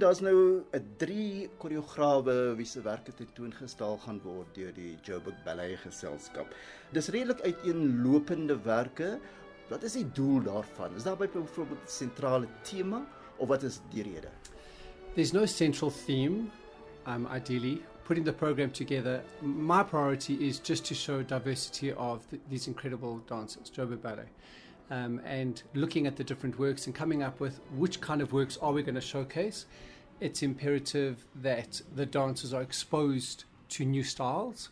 Daar's nou 'n drie koreograwe wie se werke tentoongestel gaan word deur die Joburg Ballet Geselskap. Dis redelik uiteenlopende werke. Wat is die doel daarvan? Is daar byvoorbeeld 'n sentrale tema of wat is die rede? There's no central theme. Um, ideally, putting the program together, my priority is just to show diversity of th- these incredible dancers, Joburg Ballet. Um, and looking at the different works and coming up with which kind of works are we going to showcase. It's imperative that the dancers are exposed to new styles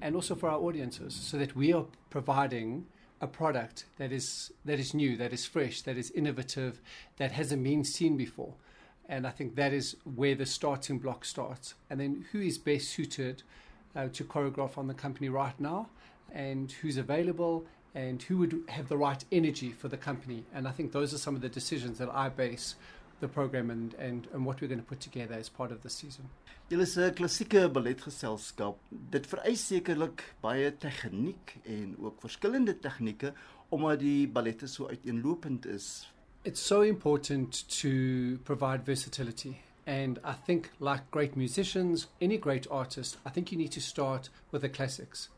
and also for our audiences so that we are providing a product that is that is new, that is fresh, that is innovative, that hasn't been seen before. And I think that is where the starting block starts. And then who is best suited uh, to choreograph on the company right now and who's available and who would have the right energy for the company. And I think those are some of the decisions that I base the program and, and, and what we're going to put together as part of the season. Julle is 'n klassieke balletgeselskap. Dit vereis sekerlik baie tegniek en ook verskillende tegnieke omdat die ballette so uiteenlopend is. It's so important to provide versatility. And I think, like great musicians, any great artist, I think you need to start with the classics.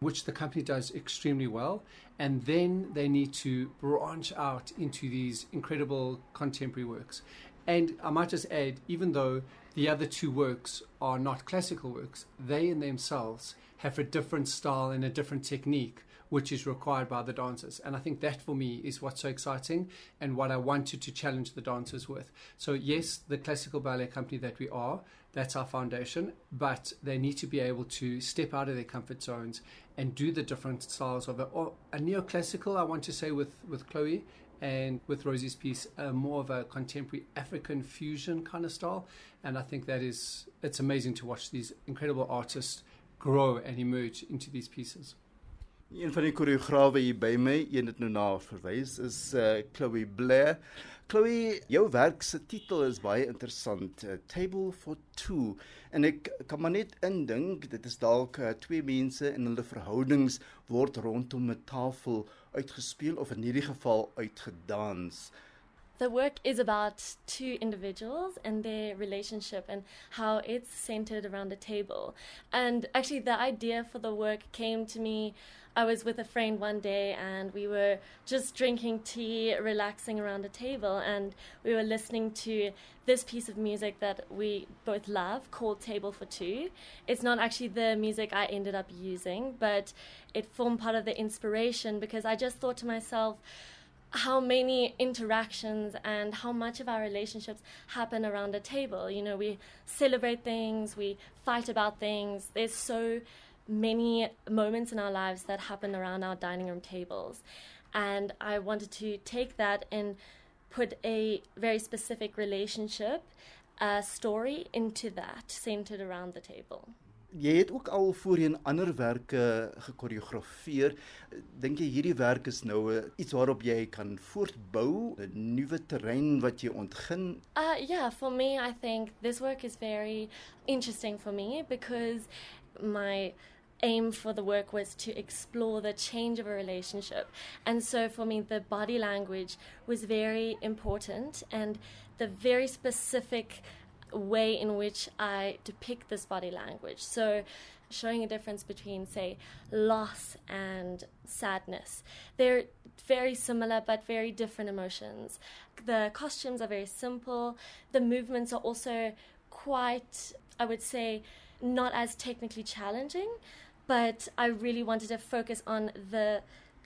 Which the company does extremely well. And then they need to branch out into these incredible contemporary works. And I might just add, even though the other two works are not classical works, they in themselves have a different style and a different technique which is required by the dancers. And I think that for me is what's so exciting and what I wanted to challenge the dancers with. So, yes, the classical ballet company that we are, that's our foundation, but they need to be able to step out of their comfort zones and do the different styles of it. Or a neoclassical, I want to say, with, with Cloë and with Rosie's piece, uh, more of a contemporary African fusion kind of style. And I think that is, it's amazing to watch these incredible artists grow and emerge into these pieces. Een van die koreograwe hier by my, een het nou na verwys, is uh Chloe Blair. Chloe, jou werk se titel is baie interessant, uh, Table for Two. En ek kan maar net indink dit is dalk uh, twee mense en hulle verhoudings word rondom 'n tafel uitgespeel of in hierdie geval uitgedans. The work is about two individuals and their relationship and how it's centered around a table. And actually, the idea for the work came to me. I was with a friend one day and we were just drinking tea, relaxing around a table, and we were listening to this piece of music that we both love called Table for Two. It's not actually the music I ended up using, but it formed part of the inspiration because I just thought to myself, how many interactions and how much of our relationships happen around a table. You know, we celebrate things, we fight about things. There's so many moments in our lives that happen around our dining room tables. And I wanted to take that and put a very specific relationship, a story into that, centered around the table. Jy het ook al voorheen anderwerke gekoreografeer. Dink jy hierdie werk is nou uh, iets waarop jy kan voortbou, 'n nuwe terrein wat jy ontgin? Uh yeah, for me I think this work is very interesting for me because my aim for the work was to explore the change of a relationship. And so for me, the body language was very important and the very specific way in which I depict this body language. So, showing a difference between, say, loss and sadness. They're very similar but very different emotions. The costumes are very simple, the movements are also quite, I would say, not as technically challenging, but I really wanted to focus on the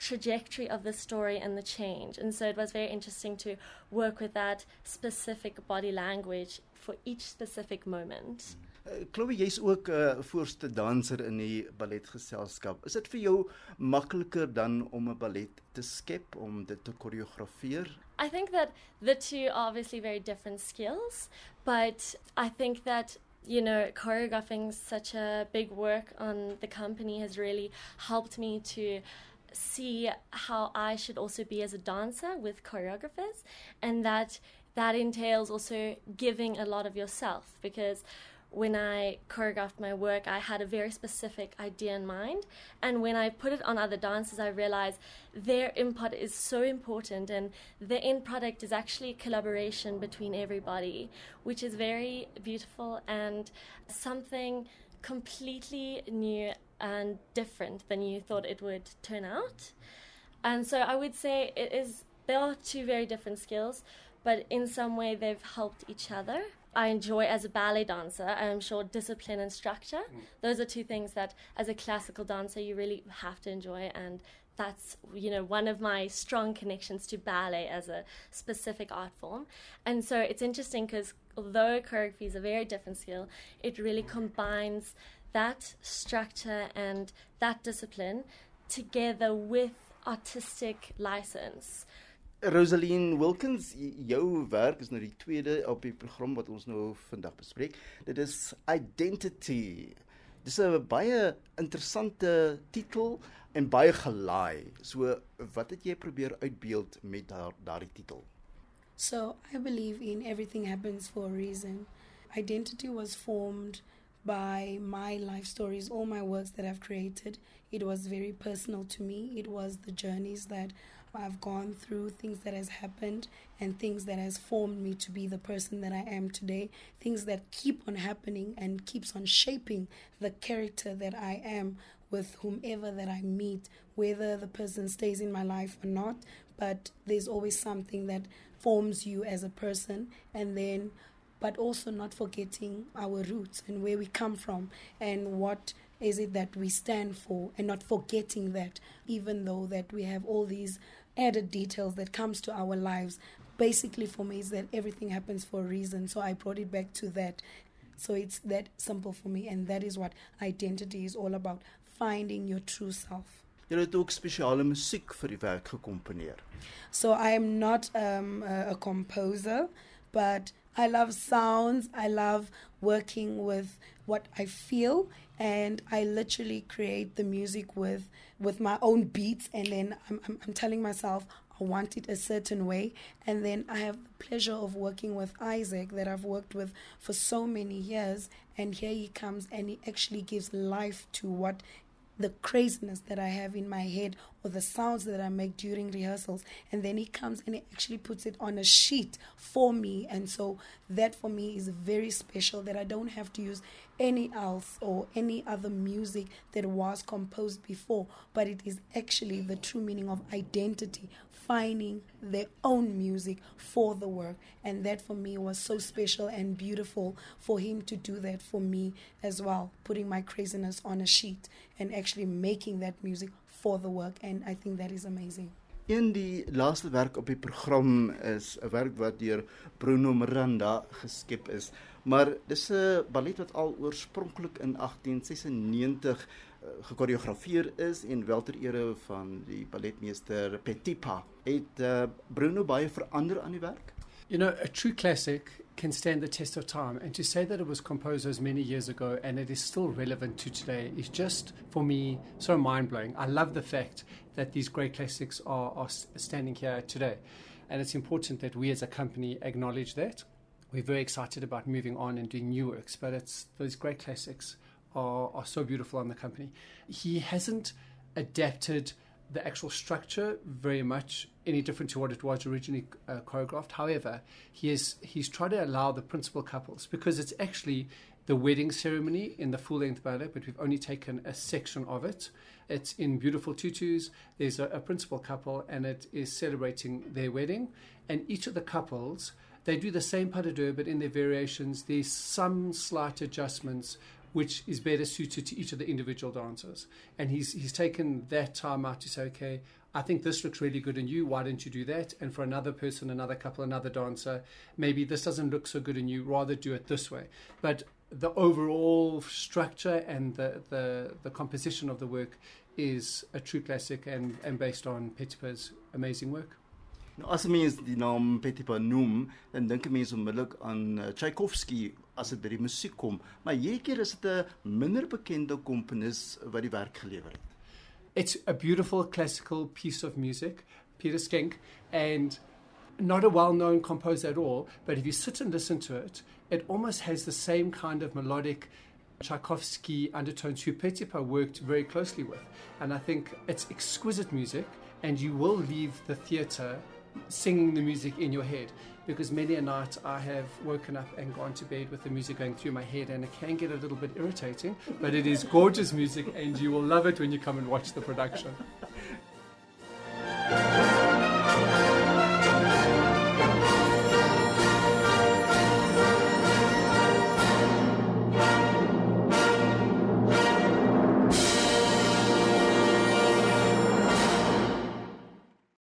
trajectory of the story and the change. And so it was very interesting to work with that specific body language for each specific moment. Uh, Cloë, jy's ook 'n uh, voorste danser in die balletgeselskap. Is dit vir jou makliker dan om 'n ballet te skep om dit te koreografeer? I think that the two are obviously very different skills, but I think that you know, choreographing such a big work on the company has really helped me to see how I should also be as a dancer with choreographers, and that that entails also giving a lot of yourself because when I choreographed my work, I had a very specific idea in mind. And when I put it on other dancers, I realized their input is so important, and the end product is actually a collaboration between everybody, which is very beautiful and something completely new and different than you thought it would turn out. And so I would say it is, there are two very different skills, but in some way they've helped each other. I enjoy as a ballet dancer, I'm sure discipline and structure. Mm. Those are two things that, as a classical dancer, you really have to enjoy. And that's, you know, one of my strong connections to ballet as a specific art form. And so it's interesting because although choreography is a very different skill, it really combines that structure and that discipline together with artistic license. Roseline Wilkens, jou werk is nou die tweede op die program wat ons nou vandag bespreek. Dit is Identity. Dis 'n baie interessante titel en baie gelaai. So wat het jy probeer uitbeeld met daar daardie titel? So, I believe in everything happens for a reason. Identity was formed by my life stories, all my works that I've created. It was very personal to me. It was the journeys that I've gone through, things that has happened, and things that has formed me to be the person that I am today. Things that keep on happening and keeps on shaping the character that I am with whomever that I meet, whether the person stays in my life or not. But there's always something that forms you as a person, and then but also not forgetting our roots and where we come from and what is it that we stand for and not forgetting that even though that we have all these added details that comes to our lives. Basically for me is that everything happens for a reason so i brought it back to that. So it's that simple for me and that is what identity is all about finding your true self Jy het ook spesiale musiek vir die werk gekomponeer. So I am not um, a, a composer, but I love sounds. I love working with what I feel, and I literally create the music with with my own beats, and then I'm, I'm, I'm telling myself want it a certain way, and then I have the pleasure of working with Isaac that I've worked with for so many years, and here he comes and he actually gives life to what the craziness that I have in my head or the sounds that I make during rehearsals. And then he comes and he actually puts it on a sheet for me. And so that for me is very special that I don't have to use any else or any other music that was composed before, but it is actually the true meaning of identity, finding their own music for the work. And that for me was so special and beautiful for him to do that for me as well, putting my craziness on a sheet and actually making that music for the work. And I think that is amazing. In die laaste werk op die program is 'n werk wat deur Bruno Miranda geskep is. Maar dis 'n ballet wat al oorspronklik in 1896 uh, gekoreografeer is en wel ter ere van die balletmeester Petipa. Het uh, Bruno baie verander aan die werk? You know, a true classic can stand the test of time. And to say that it was composed as many years ago and it is still relevant to today is just, for me, so mind blowing. I love the fact that these great classics are, are standing here today. And it's important that we as a company acknowledge that we're very excited about moving on and doing new works, but it's those great classics are, are so beautiful on the company. He hasn't adapted the actual structure very much any different to what it was originally uh, choreographed. However, he has he's tried to allow the principal couples because it's actually the wedding ceremony in the full length ballet, but we've only taken a section of it. It's in beautiful tutus. There's a, a principal couple, and it is celebrating their wedding. And each of the couples they do the same pas de deux, but in their variations, there's some slight adjustments which is better suited to each of the individual dancers. And he's he's taken that time out to say, okay, I think this looks really good in you. Why don't you do that? And for another person, another couple, another dancer, maybe this doesn't look so good in you. Rather do it this way. But the overall structure and the the, the composition of the work is a true classic and, and based on Petipa's amazing work. Nou as mens die naam Petipa noem, dan dink mense onmiddellik aan uh, Tchaikovsky as dit by die musiek kom, maar hierdie keer is dit 'n minder bekende komponis wat die werk gelewer het. It's a beautiful classical piece of music, Peter Schenk, and not a well known composer at all, but if you sit and listen to it, it almost has the same kind of melodic Tchaikovsky undertones who Petipa worked very closely with. And I think it's exquisite music, and you will leave the theatre singing the music in your head because many a night I have woken up and gone to bed with the music going through my head and it can get a little bit irritating, but it is gorgeous music and you will love it when you come and watch the production.